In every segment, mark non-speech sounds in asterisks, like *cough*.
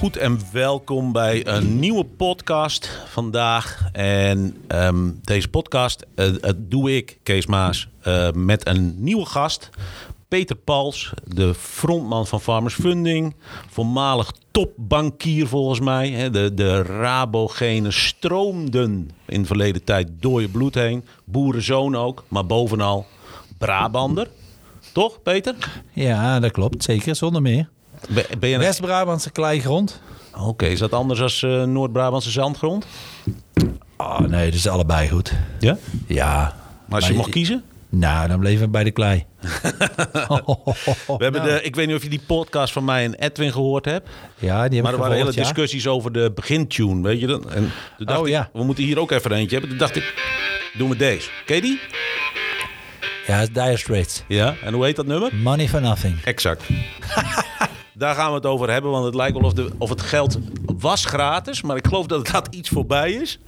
goed en welkom bij een nieuwe podcast vandaag. En ehm, deze podcast eh, eh, doe ik, Kees Maas, eh, met een nieuwe gast. Peter Pals, de frontman van Farmers Funding. Voormalig topbankier volgens mij. De, de Rabogenen stroomden in de verleden tijd door je bloed heen. Boerenzoon ook, maar bovenal Brabander. Toch, Peter? Ja, dat klopt. Zeker, zonder meer. Ben, West-Brabantse kleigrond. Oké, is dat anders dan Noord-Brabantse zandgrond? Oh nee, dat is allebei goed. Ja? Ja. Maar als je mocht kiezen? Nou, dan bleven we bij de klei. *laughs* We hebben de, ik weet niet of je die podcast van mij en Edwin gehoord hebt. Ja, die Maar er hebben waren hele ja. discussies over de begintune, weet je dat? En toen dacht Oh, ik, ja. we moeten hier ook even eentje hebben. Toen dacht ik, doen we deze. Ken je die? Ja, het is Dire Straits. Ja. En hoe heet dat nummer? Money for nothing. Exact. Daar gaan we het over hebben, want het lijkt wel of, de, of het geld was gratis. Maar ik geloof dat dat iets voorbij is.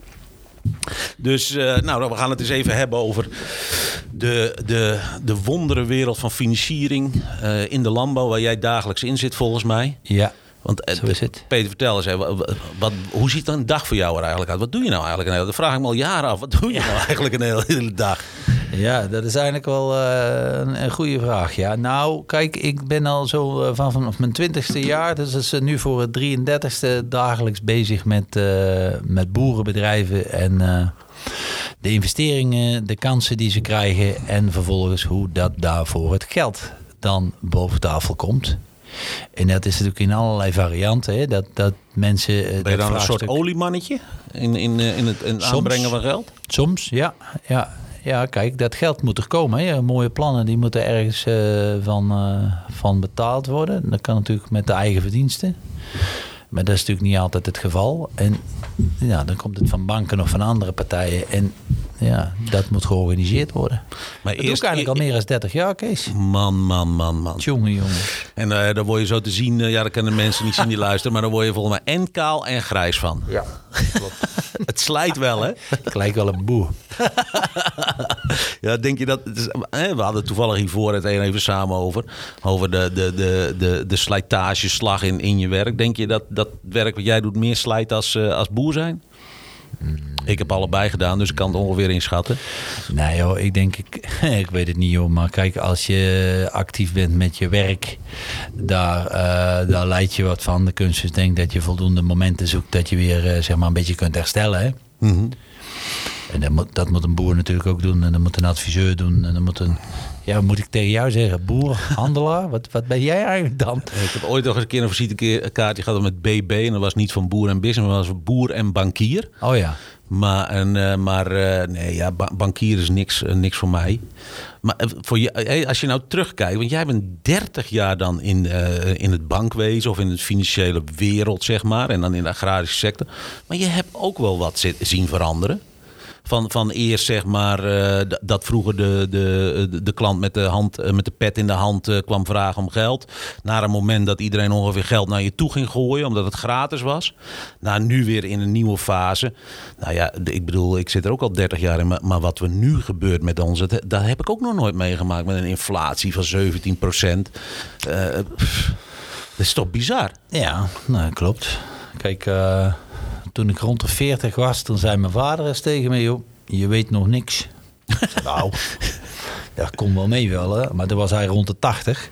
Dus eh, nou, we gaan het eens even hebben over de, de, de wonderenwereld van financiering eh, in de landbouw, waar jij dagelijks in zit volgens mij. Ja. Want Zo is het. Peter, vertel eens, hè, wat, hoe ziet een dag voor jou er eigenlijk uit? Wat doe je nou eigenlijk Dat vraag ik me al jaren af. Wat doe je nou eigenlijk een hele, hele dag? Ja, dat is eigenlijk wel eh, een, een goede vraag. Ja, nou, kijk, ik ben al zo eh, van vanaf mijn twintigste jaar, dus dat is eh, nu voor het 33ste dagelijks bezig met, met boerenbedrijven en de investeringen, de kansen die ze krijgen en vervolgens hoe dat daarvoor het geld dan boven tafel komt. En dat is natuurlijk in allerlei varianten. Hè? Dat, dat mensen. Ben je dat dan een soort oliemannetje in, in, in het in aanbrengen van geld? Soms, ja. ja. Ja, kijk, dat geld moet er komen. Hè. Mooie plannen, die moeten ergens eh, van, eh, van betaald worden. Dat kan natuurlijk met de eigen verdiensten. Maar dat is natuurlijk niet altijd het geval. En ja, dan komt het van banken of van andere partijen. En ja, dat moet georganiseerd worden. Maar Dat doe ik eigenlijk al meer dan 30 jaar, Kees. Man, man, man, man. Jongen, jongen. En eh dan word je zo te zien, ja, dat kunnen mensen niet zien die *laughs* luisteren, maar dan word je volgens mij en kaal en grijs van. Ja, *laughs* Het slijt wel, hè? *laughs* ik lijk wel een boer. *laughs* Ja, denk je dat... is- we hadden toevallig hiervoor het een even samen over. Over de, de, de, de, de slijtageslag in, in je werk. Denk je dat dat werk wat jij doet meer slijt als, eh, als boer zijn? Ik heb allebei gedaan, dus ik kan het ongeveer inschatten. Nee joh, ik denk, ik, *laughs* ik weet het niet joh, maar kijk, als je actief bent met je werk, daar, eh, daar leid je wat van. De kunst is denk dat je voldoende momenten zoekt dat je weer eh, zeg maar een beetje kunt herstellen. Hè? En dat moet, dat moet een boer natuurlijk ook doen en dat moet een adviseur doen en dan moet een, ja wat moet ik tegen jou zeggen, boer, handelaar, wat, wat ben jij eigenlijk dan? Ik heb ooit nog eens een keer een visitekaartje gehad met BB. En dat was niet van boer en business, maar dat was boer en bankier. Oh ja, Maar, eh, maar eh, nee, ja, ba- bankier is niks, eh, niks voor mij. Maar voor je, als je nou terugkijkt, want jij bent 30 jaar dan in, in het bankwezen of in het financiële wereld, zeg maar, en dan in de agrarische sector. Maar je hebt ook wel wat zi- zien veranderen. Van, van eerst zeg maar eh, dat vroeger de, de, de, klant met de, hand, eh, met de pet in de hand eh, kwam vragen om geld. Naar een moment dat iedereen ongeveer geld naar je toe ging gooien omdat het gratis was. Nou, nu weer in een nieuwe fase. Nou ja, ik bedoel, ik zit er ook al 30 jaar in. Maar, maar wat er nu gebeurt met ons, dat, heb ik ook nog nooit meegemaakt. Met een inflatie van 17 procent. dat is toch bizar? ja, nou klopt. Kijk, toen ik rond de 40 was, toen zei mijn vader eens tegen me, joh, je weet nog niks. *laughs* Nou, dat kon wel mee wel, hè? maar toen was hij rond de 80.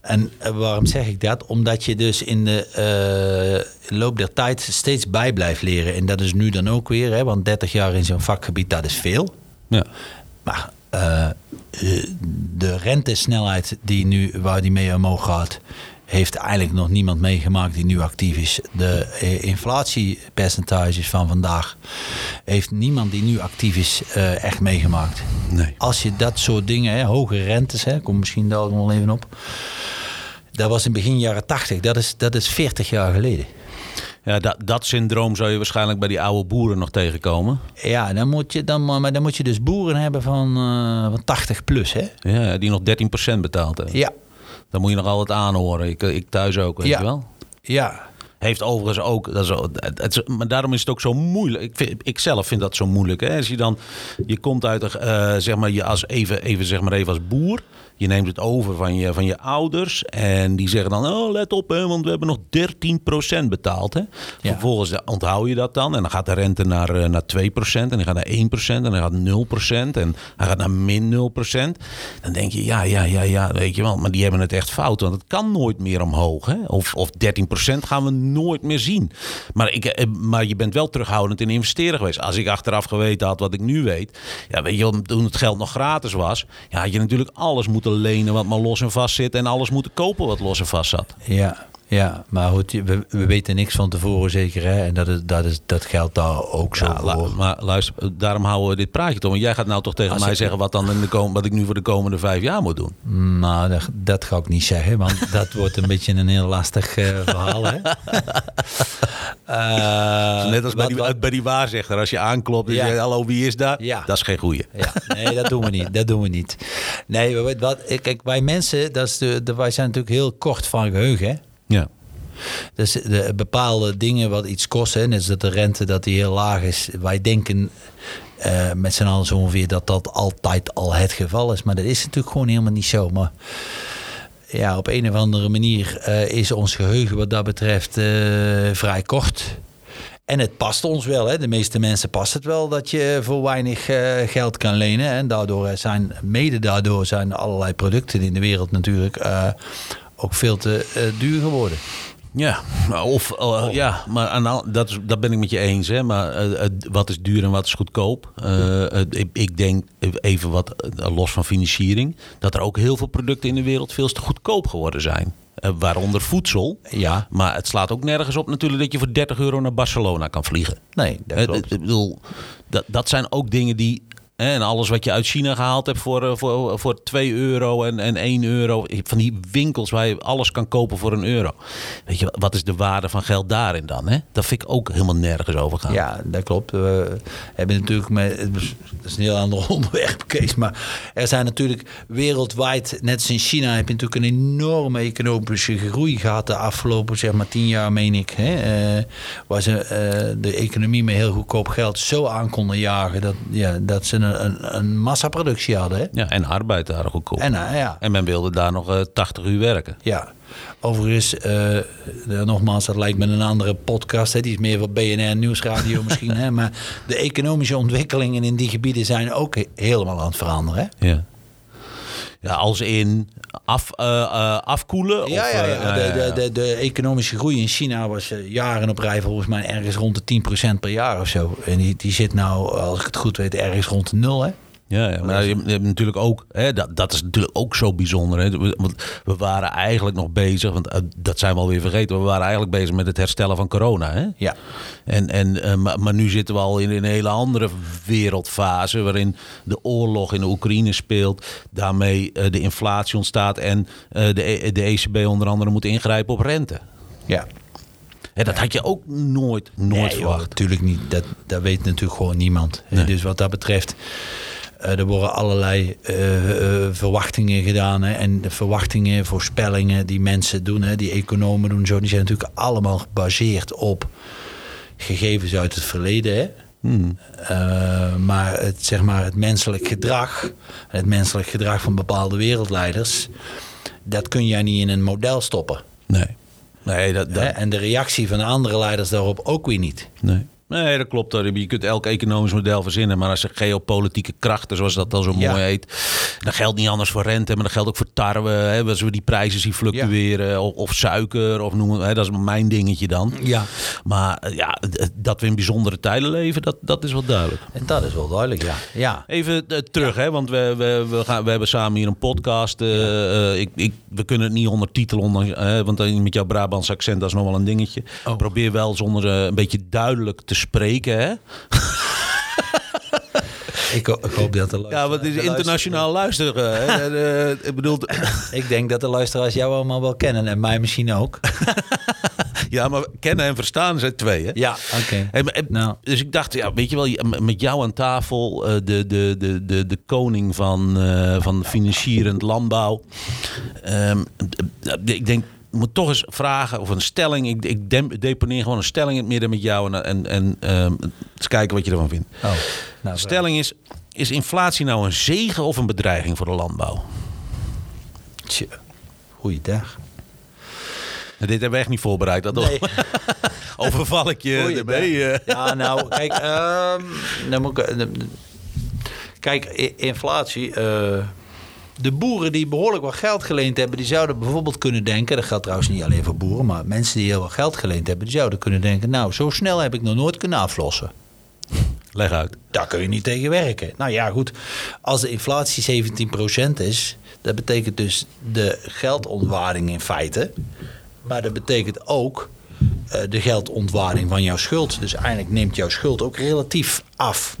En eh, waarom zeg ik dat? Omdat je dus in de eh, loop der tijd steeds bij blijft leren. En dat is nu dan ook weer, hè? want 30 jaar in zo'n vakgebied, dat is veel. Ja. Maar eh, eh, de rentesnelheid die nu, waar die mee omhoog gaat, heeft eigenlijk nog niemand meegemaakt die nu actief is. De eh, inflatiepercentages van vandaag heeft niemand die nu actief is eh, echt meegemaakt. Nee. Als je dat soort dingen, hè, hoge rentes, hè, kom misschien daar nog even op. Dat was in begin jaren 80, dat is, dat is 40 jaar geleden. Ja, dat, dat syndroom zou je waarschijnlijk bij die oude boeren nog tegenkomen. Ja, dan moet je, dan, maar dan moet je dus boeren hebben van, eh, van 80 plus. Hè? Ja, die nog 13% betaalt. hebben. Ja, Dan moet je nog altijd aanhoren. Ik, ik thuis ook, weet Ja. je wel. ja. Heeft overigens ook, dat is, het, het- maar daarom is het ook zo moeilijk. Ik, vind, ik zelf vind dat zo moeilijk. Hè? Als je dan, je komt uit, eh, zeg maar, je als even, even, zeg maar even als boer. Je neemt het over van je, van je ouders. En die zeggen dan, oh let op, hè, want we hebben nog 13% betaald. Hè? Ja. Vervolgens onthoud je dat dan. En dan gaat de rente naar, eh, naar 2%. En dan gaat naar 1%. En dan gaat 0%. En hij gaat naar min 0%. Dan denk je, ja, ja, ja, ja, weet je wel. Maar die hebben het echt fout. Want het kan nooit meer omhoog. Hè? Of, of 13% gaan we nooit meer zien. Maar, ik, eh, maar je bent wel terughoudend in investeren geweest. Als ik achteraf geweten had wat ik nu weet. Ja, weet je wel, toen het geld nog gratis was. Ja, had je natuurlijk alles moeten lenen wat maar los en vast zit. En alles moeten kopen wat los en vast zat. Ja, ja, maar goed, we, we weten niks van tevoren zeker. Hè? En dat, is, dat, is, dat geldt daar ook zo Ja, voor. maar luister, daarom houden we dit praatje toch. Want jij gaat nou toch tegen Als mij ik- zeggen wat, dan in de kom, wat ik nu voor de komende vijf jaar moet doen. Nou, dat, dat ga ik niet zeggen, want dat wordt een *laughs* beetje een heel lastig eh, verhaal. Hè? *laughs* Eh, Net als bij die, wat- bij die waarzegger. Als je aanklopt en Ja. je zegt, hallo, wie is daar? Ja. Dat is geen goeie. Ja, nee, dat doen we niet. Dat doen we niet. Nee, wat, wat, kijk, wij mensen, dat is de, de, wij zijn natuurlijk heel kort van geheugen. Hè? Ja. Dus de bepaalde dingen wat iets kost, hè, net dat de rente dat die heel laag is. Wij denken eh, met z'n allen zo ongeveer dat dat altijd al het geval is. Maar dat is natuurlijk gewoon helemaal niet zo. Maar ja, op een of andere manier eh, is ons geheugen wat dat betreft eh, vrij kort. En het past ons wel. Hè. De meeste mensen past het wel dat je voor weinig eh, geld kan lenen. En daardoor zijn, mede daardoor zijn allerlei producten in de wereld natuurlijk ook veel te duur geworden. Ja, maar of eh, ja, maar aan, dat, is, dat ben ik met je eens. Hè? Maar eh, het- wat is duur en wat is goedkoop? Eh, ik, ik denk even wat eh, los van financiering, dat er ook heel veel producten in de wereld veel te goedkoop geworden zijn. Eh, waaronder voedsel. Ja, Maar het slaat ook nergens op natuurlijk dat je voor 30 euro naar Barcelona kan vliegen. nee, dat Eh, klopt. Ik bedoel, dat, dat zijn ook dingen die. En alles wat je uit China gehaald hebt voor, eh, voor, voor 2 euro en, en 1 euro. Van die winkels waar je alles kan kopen voor een euro. Weet je, wat is de waarde van geld daarin dan? Hè? Dat vind ik ook helemaal nergens over gaan. Ja, dat klopt. We hebben natuurlijk met. Het is een heel ander *laughs* onderwerp, Kees. Maar er zijn natuurlijk wereldwijd, net als in China, heb je natuurlijk een enorme economische groei gehad de afgelopen zeg maar tien jaar, meen ik. Hè? Eh, waar ze eh, de economie met heel goedkoop geld zo aan konden jagen dat, ja, dat ze een, een, een massaproductie hadden. Hè? Ja, en arbeid daar goedkoop. En eh, ja, En men wilde daar nog eh 80 uur werken. Ja, overigens, eh, eh, nogmaals, dat lijkt me een andere podcast. Hè. Die is meer voor BNR Nieuwsradio *laughs* misschien. Hè. Maar de economische ontwikkelingen in die gebieden zijn ook he- helemaal aan het veranderen. Hè. Ja. Ja, als in af, eh, eh, afkoelen? Ja, of, ja, eh, ja. De, de, de, de economische groei in China was eh, jaren op rij volgens mij ergens rond de 10% per jaar of zo. En die, die zit nou, als ik het goed weet, ergens rond de nul. Hè. Ja, ja maar je, je hebt natuurlijk ook, hè, dat, dat is natuurlijk ook zo bijzonder. Hè. We- Want we waren eigenlijk nog bezig, want eh, dat zijn we alweer vergeten. We waren eigenlijk bezig met het herstellen van corona. Hè? Ja. En, en, eh, maar, maar nu zitten we al in een hele andere wereldfase. waarin de oorlog in de Oekraïne speelt. Daarmee eh, de inflatie ontstaat. en eh, de, E- de ECB onder andere moet ingrijpen op rente. Ja. Hè, dat had je ook nooit, nooit Nee, verwacht. natuurlijk niet. Dat, dat weet natuurlijk gewoon niemand. Nee. Dus wat dat betreft, er worden allerlei eh, eh, verwachtingen gedaan. Hè, en de verwachtingen, voorspellingen die mensen doen, hè, die economen doen, zo, die zijn natuurlijk allemaal gebaseerd op gegevens uit het verleden. Hè. Hmm. Eh, maar, het, zeg maar het menselijk gedrag, het menselijk gedrag van bepaalde wereldleiders, dat kun jij niet in een model stoppen. Nee. Nee, dat? En de reactie van de andere leiders daarop ook weer niet. Nee. Nee, dat klopt. Je kunt elk economisch model verzinnen. Maar als er geopolitieke krachten, zoals dat dan zo Ja. mooi heet. Dat geldt niet anders voor rente, maar dat geldt ook voor tarwe. Hè, als we die prijzen zien fluctueren. Of, of suiker, of noem. Hè, dat is mijn dingetje dan. Ja. Maar eh, ja, d- dat we in bijzondere tijden leven, dat, dat is wel duidelijk. En dat is wel duidelijk, ja. Ja, Even eh, terug, hè, want we, we, we, gaan, we hebben samen hier een podcast. eh, eh, ik, ik, we kunnen het niet ondertitelen, onder, eh, want dan met jouw Brabants accent, dat is nog wel een dingetje. Oh. Probeer wel zonder eh, een beetje duidelijk te spreken. Hè? *laughs* ik, ho- ik hoop dat de Ja, want het is internationaal luisteren. Hè? En, eh, ik bedoel, *laughs* Ik denk dat de luisteraars jou allemaal wel kennen en mij misschien ook. *laughs* ja, maar kennen en verstaan zijn twee. Hè? Ja, oké. Eh, Nou. Dus ik dacht, ja, weet je wel, je- met jou aan tafel, eh, de, de, de, de, de koning van, eh, van financierend landbouw. Ehm, eh, ik denk, moet toch eens vragen of een stelling. Ik, ik dem- deponeer gewoon een stelling in het midden met jou en, en, en ehm, eens kijken wat je ervan vindt. Oh, nou, stelling is: is inflatie nou een zegen of een bedreiging voor de landbouw? Tje, Goeiedag. Nou, dit hebben we echt niet voorbereid. Dat Nee. *laughs* overval ik je ermee. Ja, nou, kijk, dan moet ik, eh, kijk, inflatie. eh, de boeren die behoorlijk wat geld geleend hebben, die zouden bijvoorbeeld kunnen denken. Dat geldt trouwens niet alleen voor boeren, maar mensen die heel wat geld geleend hebben, die zouden kunnen denken: Nou, zo snel heb ik nog nooit kunnen aflossen. Leg uit. Daar kun je niet tegen werken. Nou ja, goed. Als de inflatie 17% is, dat betekent dus de geldontwaarding in feite. Maar dat betekent ook eh, de geldontwaarding van jouw schuld. Dus eigenlijk neemt jouw schuld ook relatief af.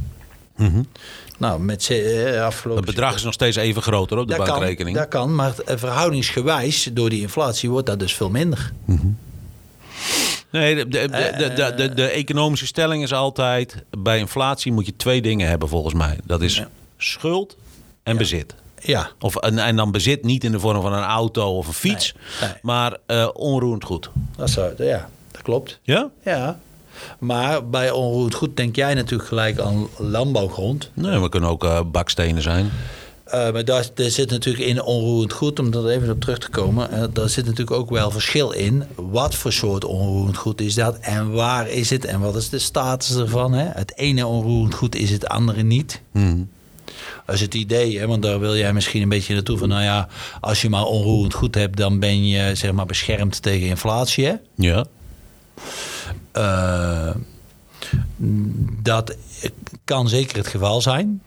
Nou, met eh, afgelopen... Het bedrag is nog steeds even groter op de dat bankrekening. Kan, dat kan, maar eh, verhoudingsgewijs door die inflatie wordt dat dus veel minder. Nee, de, de, de, de, de, de economische stelling is altijd... bij inflatie moet je twee dingen hebben volgens mij. Dat is Ja. schuld en bezit. Ja, Of, en, en dan bezit niet in de vorm van een auto of een fiets... Nee, nee. maar eh, onroerend goed. dat, zou, ja, dat klopt. Ja? Ja. Maar bij onroerend goed denk jij natuurlijk gelijk aan landbouwgrond. Nee, we kunnen ook eh, bakstenen zijn. Eh, maar daar, daar zit natuurlijk in onroerend goed, om er even op terug te komen. eh, daar zit natuurlijk ook wel verschil in. Wat voor soort onroerend goed is dat en waar is het en wat is de status ervan? Hè? Het ene onroerend goed is het andere niet. Dat is het idee, hè? want daar wil jij misschien een beetje naartoe van... nou ja, als je maar onroerend goed hebt, dan ben je zeg maar beschermd tegen inflatie. Hè? Ja. Eh, dat kan zeker het geval zijn.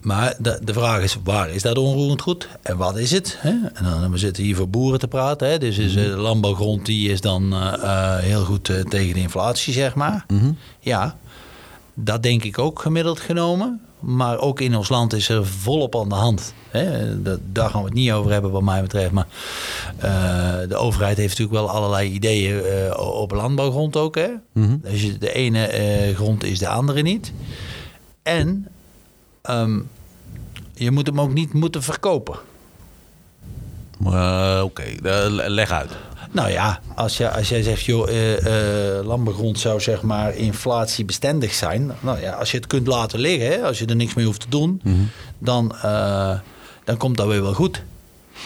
Maar de, de vraag is, waar is dat onroerend goed? En wat is het? Hè? En dan, we zitten hier voor boeren te praten. Hè? Dus is, eh, de landbouwgrond die is dan eh, eh, heel goed eh, tegen de inflatie, zeg maar. Ja, dat denk ik ook gemiddeld genomen. Maar ook in ons land is er volop aan de hand. Hè? Daar gaan we het niet over hebben wat mij betreft. Maar eh, de overheid heeft natuurlijk wel allerlei ideeën eh, op landbouwgrond ook. Hè? Dus je- de ene eh, grond is de andere niet. En ehm, je moet hem ook niet moeten verkopen. Oké, leg uit. Nou ja, als, je, als jij zegt, joh, eh, eh, landbouwgrond zou zeg maar inflatiebestendig zijn. Nou ja, als je het kunt laten liggen, hè, als je er niks mee hoeft te doen, dan, eh, dan komt dat weer wel goed.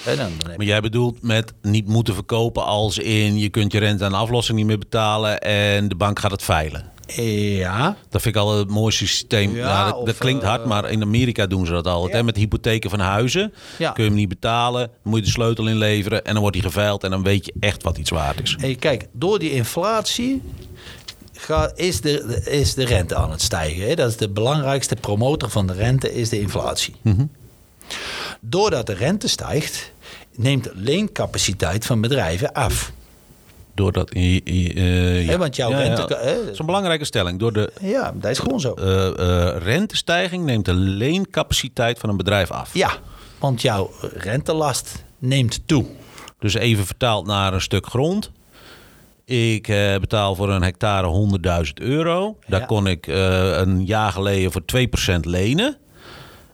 Hè, dan, Maar jij bedoelt met niet moeten verkopen als in... je kunt je rente en aflossing niet meer betalen... en de bank gaat het veilen. Ja, Dat vind ik al het mooiste systeem. Ja, dat, klinkt hard, eh, maar in Amerika doen ze dat altijd. Ja. Hè? Met hypotheken van huizen. Ja. Kun je hem niet betalen, moet je de sleutel inleveren... en dan wordt hij geveild en dan weet je echt wat iets waard is. Hey, kijk, door die inflatie gaat, is, de, is de rente aan het stijgen. Hè? Dat is de belangrijkste promotor van de rente, is de inflatie. Doordat de rente stijgt, neemt de leencapaciteit van bedrijven af. Doordat, eh, ja. want jouw Ja, ja. rente... Dat is een belangrijke stelling. Door de Ja, dat is gewoon zo. eh, eh, rentestijging neemt de leencapaciteit van een bedrijf af. Ja, want jouw rentelast neemt toe. Dus even vertaald naar een stuk grond. Ik betaal voor een hectare 100.000 euro. Daar Ja. kon ik een jaar geleden voor 2% lenen.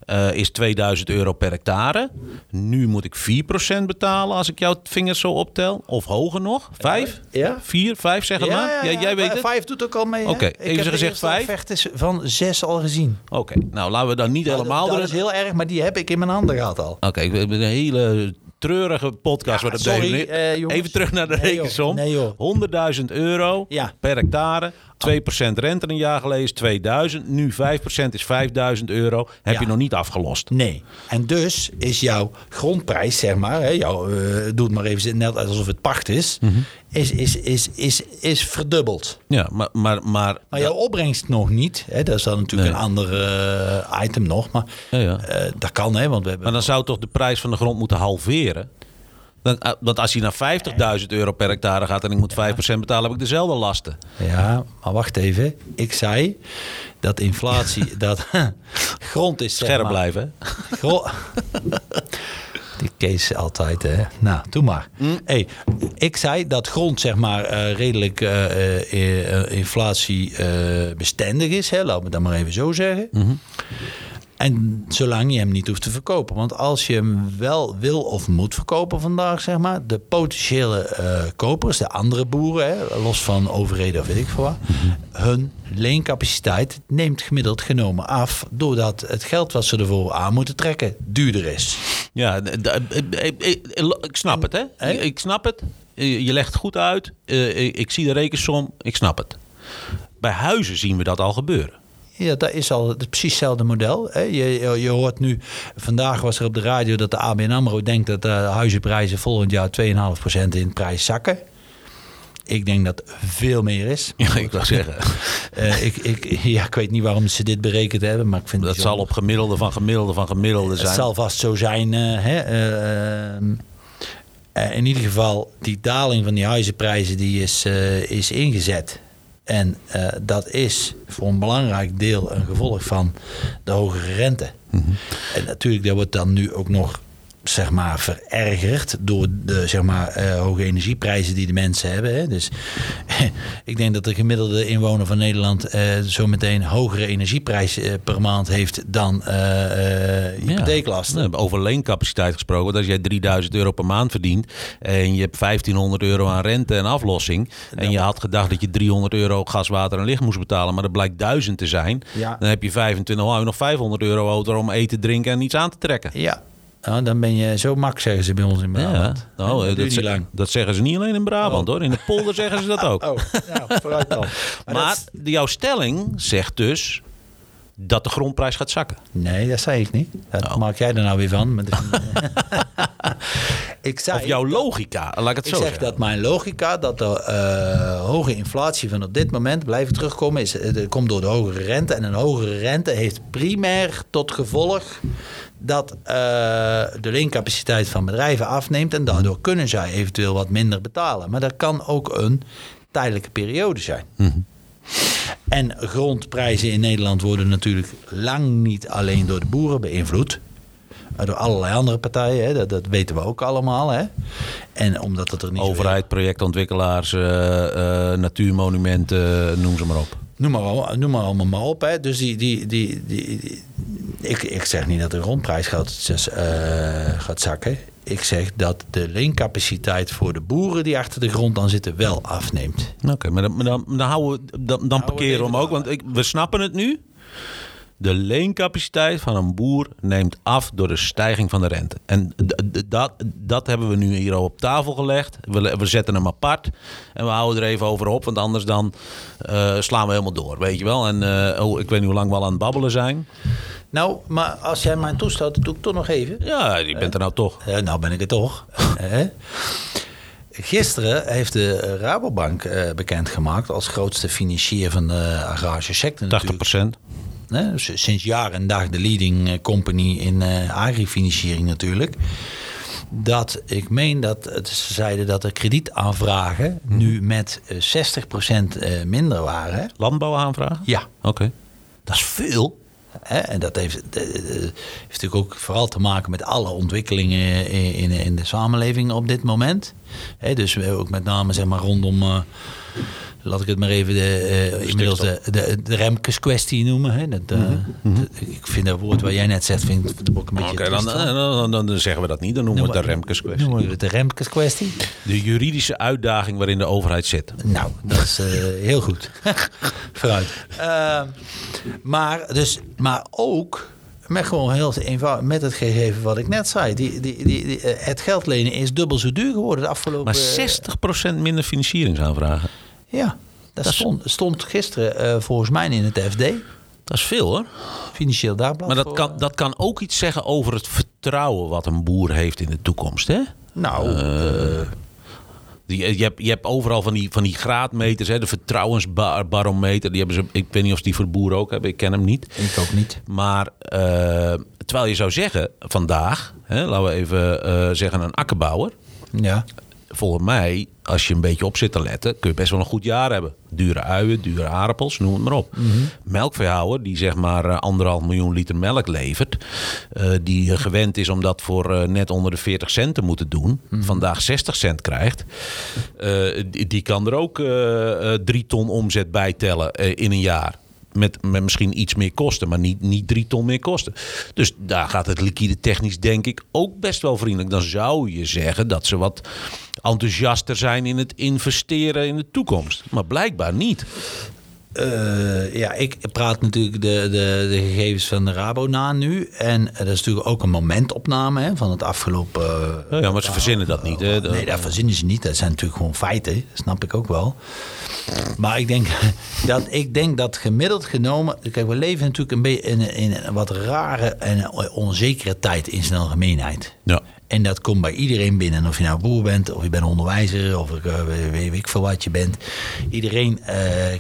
Eh, is 2000 euro per hectare. Nu moet ik 4% betalen als ik jouw vingers zo optel. Of hoger nog. 5? Ja. 4, 5 zeg maar. Jij, jij weet het? Vijf doet ook al mee. Oké, Ik even gezegd vijf. offertes van zes al gezien. Oké, nou laten we dan niet helemaal... Dat er- is heel erg, maar die heb ik in mijn handen gehad al. Oké, we hebben een hele treurige podcast. Ja, sorry, jongens. Even terug naar de Nee, rekensom. Nee, joh. 100.000 euro Ja. per hectare. 2% rente een jaar geleden is 2000. Nu 5% is 5000 euro. Heb Ja. je nog niet afgelost. Nee. En dus is jouw grondprijs, zeg maar, hè, jouw, eh, doe het maar even net alsof het pacht is, Mhm. is, is, is, is, is verdubbeld. Ja, maar... maar, maar, Maar jouw opbrengst nog niet. Hè, dat is dan natuurlijk Nee. een ander eh, item nog. Maar Ja, ja. eh, dat kan, hè, want we hebben... maar dan zou toch de prijs van de grond moeten halveren? Eh, want als hij naar 50.000 euro per hectare gaat en ik moet 5% betalen, heb ik dezelfde lasten. Ja, maar wacht even. Ik zei dat inflatie, *laughs* dat *laughs* grond is... Scherp maar- blijven. *laughs* Die Kees altijd, hè. Nou, doe maar. Hey, ik zei dat grond, zeg maar, eh, redelijk eh, eh, eh, inflatiebestendig is. Hè? Laten we dat maar even zo zeggen. En zolang je hem niet hoeft te verkopen. Want als je hem wel wil of moet verkopen vandaag, zeg maar, de potentiële eh, kopers, de andere boeren, hè, los van overheden of weet ik veel wat, hun leencapaciteit neemt gemiddeld genomen af. Doordat het geld wat ze ervoor aan moeten trekken duurder is. Ja, d- d- ik, snap het, hè? Ik, ik snap het. Je legt het goed uit. Eh, ik zie de rekensom. Ik snap het. Bij huizen zien we dat al gebeuren. Ja, dat is al het precies hetzelfde model. Hè. Je, je, je hoort nu, vandaag was er op de radio dat de ABN AMRO denkt dat de huizenprijzen volgend jaar 2,5% in prijs zakken. Ik denk dat veel meer is. Ja, ik wil zeggen. *laughs* Eh, ik, ik, ja, ik weet niet waarom ze dit berekend hebben, maar ik vind Dat het zal op gemiddelde van gemiddelde van gemiddelde Het zijn. zal vast zo zijn. eh, hè, eh, eh, in ieder geval, die daling van die huizenprijzen die is, eh, is ingezet. En eh, dat is voor een belangrijk deel een gevolg van de hogere rente. En natuurlijk, dat wordt dan nu ook nog zeg maar, verergerd door de zeg maar, eh, hoge energieprijzen die de mensen hebben. Hè. Dus *laughs* ik denk dat de gemiddelde inwoner van Nederland eh zo meteen hogere energieprijs eh, per maand heeft dan hypotheeklasten. Ja, over leencapaciteit gesproken. Want als jij 3000 euro per maand verdient en je hebt 1500 euro aan rente en aflossing. En je had gedacht dat je 300 euro gas, water en licht moest betalen, maar dat blijkt 1000 te zijn. Ja. Dan heb je 25, dan hou je nog 500 euro over om eten, drinken en iets aan te trekken. Ja, nou, dan ben je zo mak, zeggen ze bij ons in Brabant. nou, dat, dat, duurt niet ze- lang. dat zeggen ze niet alleen in Brabant hoor. In de polder *laughs* zeggen ze dat ook. Oh, nou, vooruit dan. *laughs* Maar jouw stelling zegt dus dat de grondprijs gaat zakken. nee, dat zei ik niet. Dat Oh. maak jij er nou weer van. *laughs* Ik zei, Of jouw logica, laat ik het ik zo zeg zeggen. dat mijn logica, dat de eh, hoge inflatie van op dit moment blijven terugkomen, is, eh, komt door de hogere rente. En een hogere rente heeft primair tot gevolg dat eh, de leencapaciteit van bedrijven afneemt. En daardoor kunnen zij eventueel wat minder betalen. Maar dat kan ook een tijdelijke periode zijn. En grondprijzen in Nederland worden natuurlijk lang niet alleen door de boeren beïnvloed. Door allerlei andere partijen, hè. Dat, dat weten we ook allemaal. Hè. En omdat het er niet Overheid, projectontwikkelaars, eh, eh, natuurmonumenten, noem ze maar op. Noem maar, noem maar allemaal maar op. Hè. Dus die, die, die, die, die- ik, ik zeg niet dat de grondprijs gaat, eh, gaat zakken. Ik zeg dat de leencapaciteit voor de boeren die achter de grond dan zitten wel afneemt. Oké, maar dan, dan, dan, houden we, dan, dan parkeren we hem ook. Want ik, we snappen het nu. De leencapaciteit van een boer neemt af door de stijging van de rente. En dat, dat hebben we nu hier al op tafel gelegd. We, we zetten hem apart en we houden er even over op. Want anders dan eh, slaan we helemaal door, weet je wel. En eh, oh, ik weet niet hoe lang we al aan het babbelen zijn. Nou, maar als jij mij toestaat, dat doe ik toch nog even. Ja, je bent er nou toch. Ja, nou ben ik het toch. *laughs* Gisteren heeft de Rabobank eh, bekendgemaakt als grootste financier van de agrarische sector. 80 natuurlijk. Hè, sinds jaar en dag de leading eh, company in eh agrifinanciering natuurlijk. Dat ik meen dat het, ze zeiden dat de kredietaanvragen nu met eh, 60% eh, minder waren. hè. Landbouw aanvragen? Ja. Oké. Dat is veel. Hè, en dat heeft, eh, eh, heeft natuurlijk ook vooral te maken met alle ontwikkelingen in, in, in de samenleving op dit moment. Hè, dus ook met name zeg maar, rondom, eh, laat ik het maar even de, eh, inmiddels de, de, de Remkes kwestie noemen. Hè. Dat, eh, dat- ik vind dat woord wat jij net zegt, vind ik ook een beetje Oké, dan, van. dan, dan, dan zeggen we dat niet. Dan noemen we het de Remkes kwestie. Noemen we het de Remkes kwestie? De juridische uitdaging waarin de overheid zit. Nou, dat is eh, heel goed. *laughs* Vooruit. Eh, maar, dus, maar ook met gewoon heel eenvoudig, met het gegeven wat ik net zei. Die, die, die, eh, het geld lenen is dubbel zo duur geworden de afgelopen... Maar 60% minder financieringsaanvragen. Ja, dat, stond, stond gisteren eh, volgens mij in het FD. Dat is veel hoor. Financieel Dagblad. Maar dat voor, kan, eh, dat kan ook iets zeggen over het vertrouwen wat een boer heeft in de toekomst. Hè? Nou, Eh, die, je, hebt, je hebt overal van die, van die graadmeters, hè, de vertrouwensbarometer. Die hebben ze, ik weet niet of ze die voor boeren ook hebben, ik ken hem niet. ik ook niet. Maar terwijl je zou zeggen, vandaag, hè, laten we even zeggen een akkerbouwer. Ja. Volgens mij, als je een beetje op zit te letten, kun je best wel een goed jaar hebben. Dure uien, dure aardappels, noem het maar op. Melkveehouder, die zeg maar eh, anderhalf miljoen liter melk levert. eh, die gewend is om dat voor eh, net onder de 40 cent te moeten doen. Vandaag 60 cent krijgt. die, die kan er ook drie ton omzet bij tellen in een jaar. Met, met misschien iets meer kosten, maar niet, niet drie ton meer kosten. Dus daar gaat het liquide technisch denk ik ook best wel vriendelijk. Dan zou je zeggen dat ze wat enthousiaster zijn in het investeren in de toekomst. Maar blijkbaar niet. Uh, ja, ik praat natuurlijk de, de, de gegevens van de Rabo na nu. En dat is natuurlijk ook een momentopname hè, van het afgelopen... Uh, ja, maar ze verzinnen dat niet. Hè? Nee, dat verzinnen ze niet. Dat zijn natuurlijk gewoon feiten. Dat snap ik ook wel. Maar ik denk *laughs* dat, ik denk dat gemiddeld genomen... Kijk, we leven natuurlijk een beetje in, in een wat rare en onzekere tijd in zijn algemeenheid. Ja. En dat komt bij iedereen binnen. Of je nou boer bent, of je bent onderwijzer, of uh, weet, ik veel wat je bent. Iedereen uh,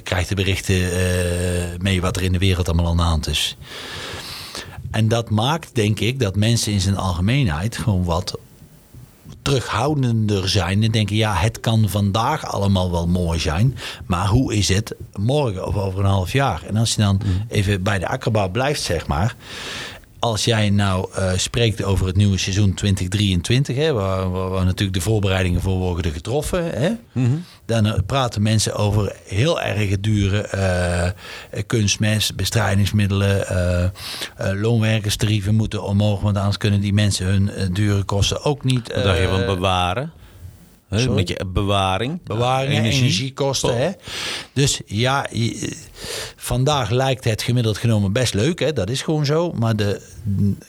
krijgt de berichten uh, mee wat er in de wereld allemaal aan de hand is. En dat maakt, denk ik, dat mensen in zijn algemeenheid gewoon wat terughoudender zijn en denken: ja, het kan vandaag allemaal wel mooi zijn, maar hoe is het morgen of over een half jaar? En als je dan even bij de akkerbouw blijft, zeg maar als jij nou uh, spreekt over het nieuwe seizoen 2023, hè, waar, waar, waar, natuurlijk de voorbereidingen voor worden getroffen, hè, mm -hmm. dan uh, praten mensen over heel erg dure uh, kunstmest, bestrijdingsmiddelen, loonwerkerstarieven moeten omhoog, want anders kunnen die mensen hun dure kosten ook niet. Wat dacht je van bewaren? Sorry? Met je bewaring. Bewaring, energie. energiekosten. Oh. Hè? Dus ja, je, vandaag lijkt het gemiddeld genomen best leuk. Hè? Dat is gewoon zo. Maar de,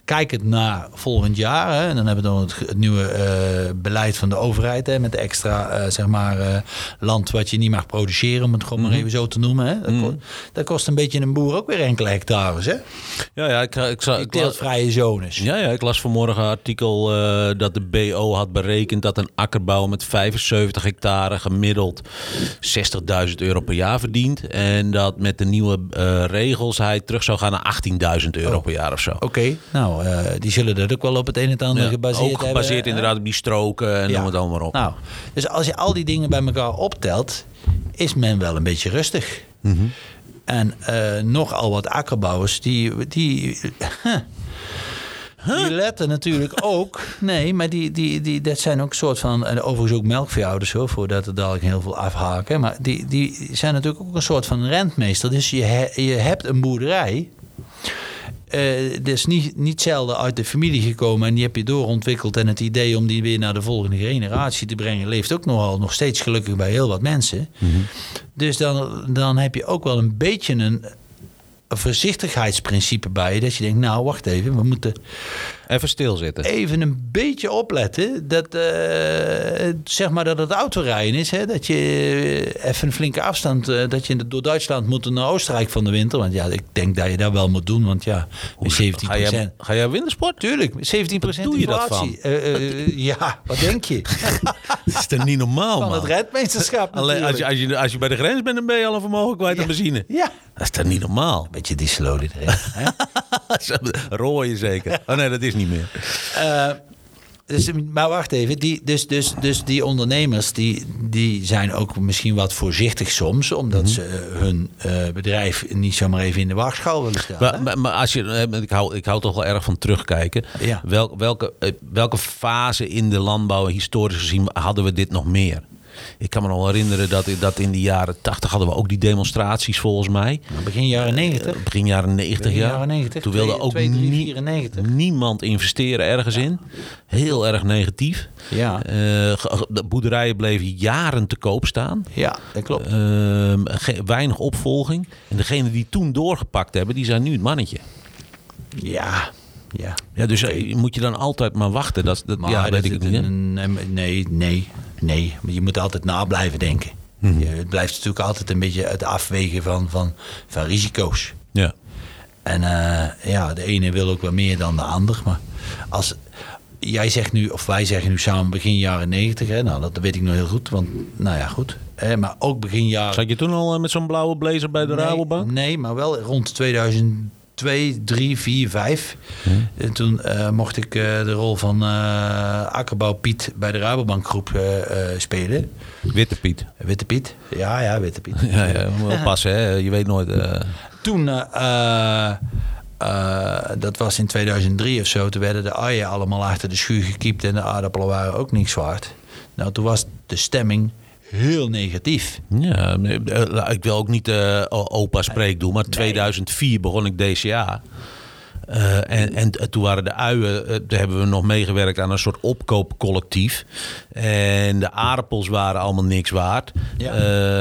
kijk het naar volgend jaar. Hè? En dan hebben we dan het, het nieuwe uh, beleid van de overheid. Hè? Met de extra uh, zeg maar, uh, land wat je niet mag produceren. Om het gewoon mm -hmm. maar even zo te noemen. Hè? Dat, mm -hmm. kost, dat, kost, een beetje een boer ook weer enkele hectares. Hè? Ja, ja, ik, ik, ik, ik teeltvrije zones. Ja, ja, ik las vanmorgen een artikel dat de BO had berekend dat een akkerbouw met 75 hectare gemiddeld 60.000 euro per jaar verdient. En dat met de nieuwe uh, regels hij terug zou gaan naar 18.000 euro oh. per jaar of zo. Oké, okay. nou, uh, die zullen dat ook wel op het een en ander ja, gebaseerd ook gebaseerd hebben. inderdaad op die stroken en ja. noem het allemaal op. Nou, dus als je al die dingen bij elkaar optelt, is men wel een beetje rustig. Mm -hmm. En uh, nogal wat akkerbouwers die... die *laughs* Die letten natuurlijk ook. Nee, maar die, die, die, dat zijn ook soort van. En overigens ook melkveehouders hoor, voordat er dadelijk heel veel afhaken. Maar die, die zijn natuurlijk ook een soort van rentmeester. Dus je, he, je hebt een boerderij. Uh, is niet, niet zelden uit de familie gekomen en die heb je doorontwikkeld. En het idee om die weer naar de volgende generatie te brengen, leeft ook nogal nog steeds gelukkig bij heel wat mensen. Mm -hmm. Dus dan, dan heb je ook wel een beetje een, een voorzichtigheidsprincipe bij je. Dat je denkt, nou wacht even, we moeten... Even stilzitten. Even een beetje opletten. Dat, uh, zeg maar dat het autorijden is. Hè? Dat je even een flinke afstand... Uh, dat je door Duitsland moet naar Oostenrijk van de winter. Want ja, ik denk dat je dat wel moet doen. Want ja, Hoe, 17 Ga jij, ga jij wintersport? Tuurlijk, 17 Wat doe je dat van? Uh, ja, wat denk je? *laughs* dat is toch niet normaal, Van man? het redmeesterschap Alleen als je, als, je, als je bij de grens bent, dan ben je al een vermogen kwijt ja. aan benzine. Ja. Dat is toch niet normaal? Beetje die slow erin. *laughs* Rooien zeker. Oh nee, dat is niet meer. Uh, dus, maar wacht even, die, dus, dus, dus die ondernemers die, die zijn ook misschien wat voorzichtig soms, omdat mm -hmm. ze hun uh, bedrijf niet zomaar even in de waagschaal willen stellen. Maar, maar, maar, als je, ik hou, ik hou toch wel erg van terugkijken. Ja. Wel, welke, welke fase in de landbouw, historisch gezien, hadden we dit nog meer? Ik kan me nog herinneren dat, dat in de jaren 80 hadden we ook die demonstraties volgens mij. Nou, begin jaren 90. Uh, begin jaren 90, begin ja. Jaren 90, Toen wilde 2, ook 2, 3, nie 94. niemand investeren ergens ja. in. Heel erg negatief. Ja. Uh, de boerderijen bleven jaren te koop staan. Ja, dat klopt. Uh, weinig opvolging. En degene die toen doorgepakt hebben, die zijn nu het mannetje. Ja, ja. ja, dus okay. moet je dan altijd maar wachten? Dat, dat, maar ja, dat weet ik niet. Nee, nee, nee. Maar je moet altijd na blijven denken. Mhm. Je, het blijft natuurlijk altijd een beetje het afwegen van, van, van risico's. Ja. En uh, ja, de ene wil ook wat meer dan de ander. Maar als jij zegt nu, of wij zeggen nu samen begin jaren 90, hè, nou dat weet ik nog heel goed. Want, nou ja, goed. Hè, maar ook begin jaren. Zat je toen al met zo'n blauwe blazer bij de nee, Rabobank? Nee, maar wel rond 2000. 2, 3, 4, 5. Hmm. En toen uh, mocht ik uh, de rol van uh, Akkerbouw Piet bij de Rabobank groep spelen. Witte Piet. Witte Piet, ja, ja, Witte Piet. *laughs* ja, ja, moet wel passen, hè? je weet nooit. Toen, dat was in 2003 of zo, toen werden de uien allemaal achter de schuur gekiept en de aardappelen waren ook niks waard. Nou, toen was de stemming heel negatief. Ja, nee, eh, ik wil ook niet eh opa spreek doen, maar 2004 begon ik DCA. Eh, en, en toen waren de uien, eh, daar hebben we nog meegewerkt aan een soort opkoopcollectief. En de aardappels waren allemaal niks waard. Ja. We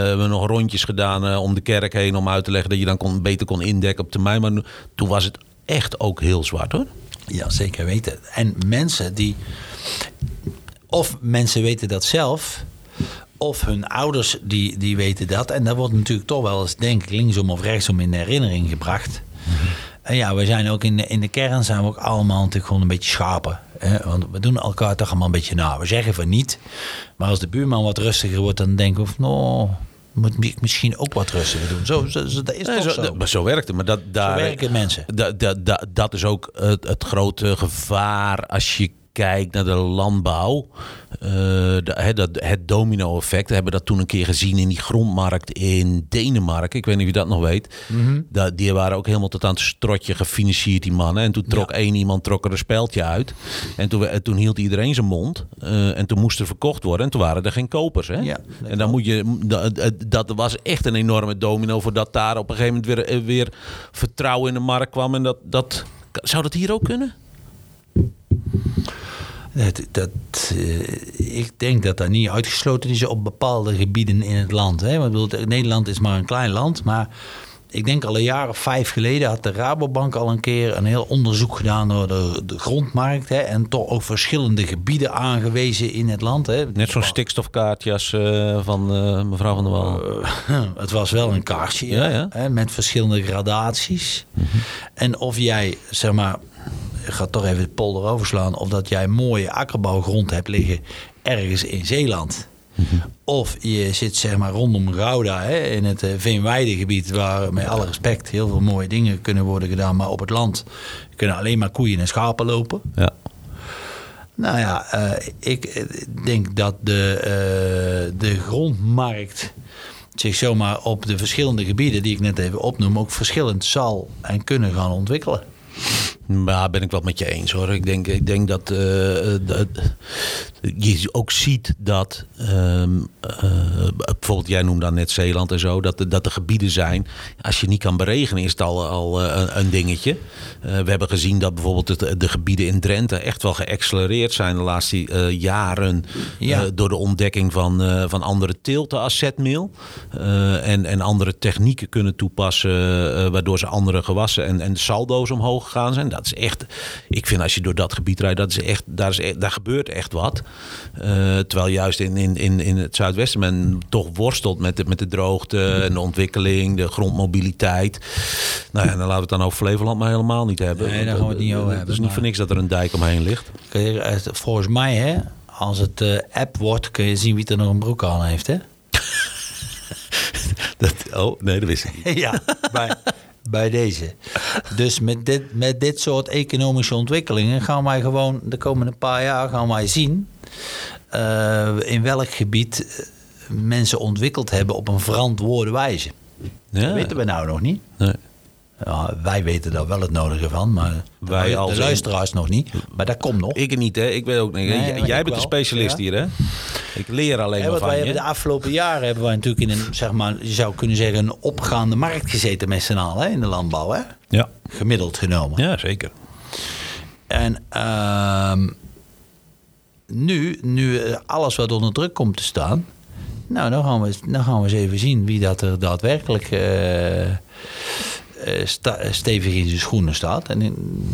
hebben nog rondjes gedaan om de kerk heen om uit te leggen dat je dan kon, beter kon indekken op termijn. Maar toen was het echt ook heel zwart hoor. Ja, zeker weten. En mensen die. Of mensen weten dat zelf. Of hun ouders die, die weten dat. En dat wordt natuurlijk toch wel eens, denk ik, linksom of rechtsom in de herinnering gebracht. En ja, we zijn ook in de, in de kern zijn we ook allemaal natuurlijk gewoon een beetje schapen. Hè? Want we doen elkaar toch allemaal een beetje na. We zeggen van niet. Maar als de buurman wat rustiger wordt, dan denken we van... Nou, moet ik misschien ook wat rustiger doen. Zo, zo, zo- dat is Nee, toch zo, zo. maar zo werkt het. Maar dat, daar, werken mensen. Dat, dat, dat, dat is ook het, het grote gevaar als je kijkt naar de landbouw. Eh, de- het domino-effect. We hebben dat toen een keer gezien in die grondmarkt in Denemarken. Ik weet niet of je dat nog weet. Mhm. Die waren ook helemaal tot aan het strotje gefinancierd, die mannen. En toen trok één iemand trok er een speldje uit. En toen, en toen hield iedereen zijn mond. Eh, en toen moest er verkocht worden. En toen waren er geen kopers. Hè? Ja, en dan moet je. Dat, dat was echt een enorme domino. Voordat daar op een gegeven moment weer, weer vertrouwen in de markt kwam. En dat, dat, zou dat hier ook kunnen? Dat, dat, eh, ik denk dat dat niet uitgesloten is op bepaalde gebieden in het land. Hè? Want bedoel, Nederland is maar een klein land, maar ik denk al een jaar of vijf geleden had de Rabobank al een keer een heel onderzoek gedaan naar de, de grondmarkt. Hè? En toch ook verschillende gebieden aangewezen in het land. Hè? Net zo'n stikstofkaartje als eh, van eh, mevrouw van der Wal. *laughs* het was wel een kaartje Ja, ja. Hè, met verschillende gradaties. En of jij, zeg maar, ga toch even de polder overslaan, of dat jij mooie akkerbouwgrond hebt liggen ergens in Zeeland. Of je zit zeg maar rondom Gouda hè, in het eh, Veenweidegebied, waar met alle respect heel veel mooie dingen kunnen worden gedaan. Maar op het land kunnen alleen maar koeien en schapen lopen. Ja. Nou ja, eh, ik eh, denk dat de, de grondmarkt zich zomaar op de verschillende gebieden die ik net even opnoem ook verschillend zal en kunnen gaan ontwikkelen. Maar ben ik wel met je eens hoor. Ik denk, ik denk dat, eh, dat je ook ziet dat, ehm, eh, bijvoorbeeld jij noemde dan net Zeeland en zo, dat, dat er gebieden zijn. Als je niet kan beregenen is het al, al eh, een, dingetje. Eh, we hebben gezien dat bijvoorbeeld het, de gebieden in Drenthe echt wel geaccelereerd zijn de laatste eh, jaren. Ja. eh, door de ontdekking van, eh, van andere teelten als zetmeel. Eh, en, en andere technieken kunnen toepassen. eh, waardoor ze andere gewassen en, en saldo's omhoog gegaan zijn. Dat is echt, ik vind als je door dat gebied rijdt, dat is echt, daar, is echt, daar gebeurt echt wat. Eh, terwijl juist in, in, in, in het zuidwesten men toch worstelt met de, met de droogte en de ontwikkeling, de grondmobiliteit. Nou ja, dan laten we het dan over Flevoland maar helemaal niet hebben. Nee, daar gaan we het niet over Het hebben, is niet maar- voor niks dat er een dijk omheen ligt. Kijk, eh, Volgens mij, hè, als het eh, app wordt, kun je zien wie er nog een broek aan heeft. Hè? *laughs* Dat, oh, nee, dat wist ik niet. *laughs* ja, bij, bij deze. Dus met dit, met dit soort economische ontwikkelingen gaan wij gewoon de komende paar jaar gaan wij zien eh, in welk gebied eh, mensen ontwikkeld hebben op een verantwoorde wijze. Ja. Dat weten we nou nog niet. Nee. Ja, wij weten daar wel het nodige van, maar Wij de, als de in- luisteraars nog niet. Maar dat komt nog. Ik niet, hè? Ik weet ook niet. Nee, Jij- bent de specialist Ja. hier, hè? Ik leer alleen maar want van wij je. hebben de afgelopen jaren hebben wij natuurlijk in een, zeg maar, je zou kunnen zeggen, een opgaande markt gezeten met z'n allen hè, in de landbouw, hè? Ja. gemiddeld genomen. ja, zeker. En ehm, nu, nu eh, alles wat onder druk komt te staan, nou, dan gaan we, dan gaan we eens even zien wie dat er daadwerkelijk eh, sta- stevig in zijn schoenen staat. En in-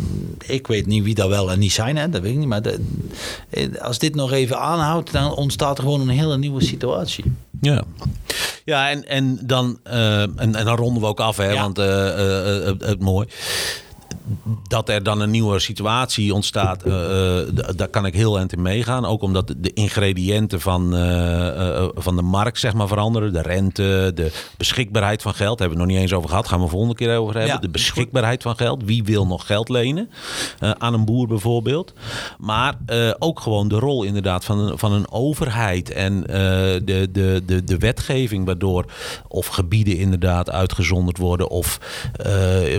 ik weet niet wie dat wel en niet zijn, hè, dat weet ik niet. Maar de- eh, als dit nog even aanhoudt, dan ontstaat er gewoon een hele nieuwe situatie. Ja. Ja, en, en, dan, eh, en, en dan ronden we ook af, hè? Ja. Want eh, eh, eh, het mooi. Dat er dan een nieuwe situatie ontstaat, eh, eh, daar kan ik heel eind in meegaan. Ook omdat de- ingrediënten van, eh, van de markt zeg maar, veranderen. De rente, de beschikbaarheid van geld. Daar hebben we het nog niet eens over gehad. Gaan we volgende keer over hebben. Ja, de beschikbaarheid van geld. Wie wil nog geld lenen? Aan een boer bijvoorbeeld. Maar ook gewoon de rol inderdaad van een, van een overheid. En de, de, de, de wetgeving waardoor of gebieden inderdaad uitgezonderd worden. Of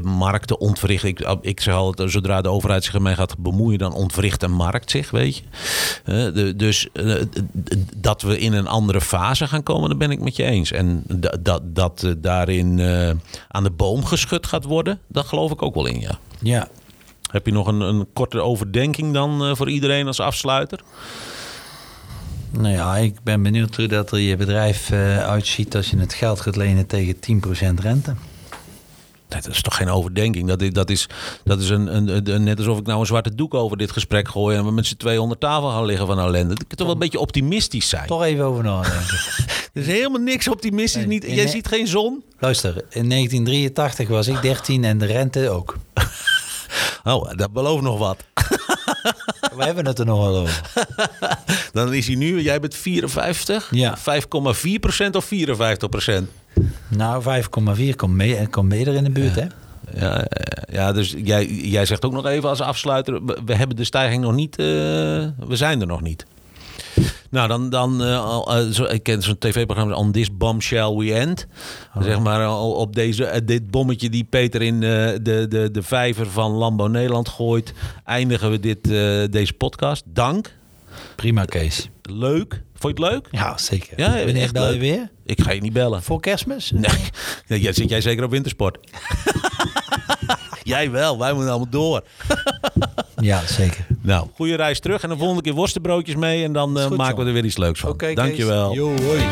markten ontwrichten. Ik, ik zeg altijd, zodra de overheid zich ermee gaat bemoeien, dan ontwricht een markt zich, weet je. Eh, de, dus eh, dat we in een andere fase gaan komen, daar ben ik met je eens. En da- dat, dat eh, daarin eh, aan de boom geschud gaat worden, daar geloof ik ook wel in, ja. Ja. Heb je nog een, een korte overdenking dan eh, voor iedereen als afsluiter? Nou ja, ik ben benieuwd hoe dat er je bedrijf eh, uitziet als je het geld gaat lenen tegen 10% rente. Dat is toch geen overdenking. Dat is, dat is, dat is een, een, een- net alsof ik nou een zwarte doek over dit gesprek gooi en we met z'n tweeën onder tafel gaan liggen van ellende. Ik kan toch wel een beetje optimistisch zijn. Toch even over nadenken. *laughs* Er is helemaal niks optimistisch. Nee, niet, jij ziet geen zon. Luister, in 1983 was ik 13 en de rente ook. *laughs* Oh, dat belooft nog wat. *laughs* We hebben het er nog wel over. Dan is hij nu, jij bent 54? Ja. 5,4% of 54%? Nou, 5,4 komt mee, komt mee er in de buurt, hè? Ja, eh, ja dus jij, jij zegt ook nog even als afsluiter, we, we hebben de stijging nog niet, eh, we zijn er nog niet. Nou, dan, dan eh, ik ken zo'n tv-programma, On This Bomb Shall We End. Zeg maar op deze, dit bommetje die Peter in de, de, de vijver van Landbouw Nederland gooit, eindigen we dit, deze podcast. Dank. Prima, Kees. Leuk. Vond je het leuk? Ja, zeker. Ja, Wanneer echt bel je weer? Ik ga je niet bellen. Voor kerstmis? Nee, nee jij zit jij zeker op wintersport. *laughs* jij wel, wij moeten allemaal door. Ja, zeker. Nou, goede reis terug en de volgende keer worstenbroodjes mee en dan eh, maken zo. we er weer iets leuks van. Oké, Kees. Dankjewel. Jo, hoi.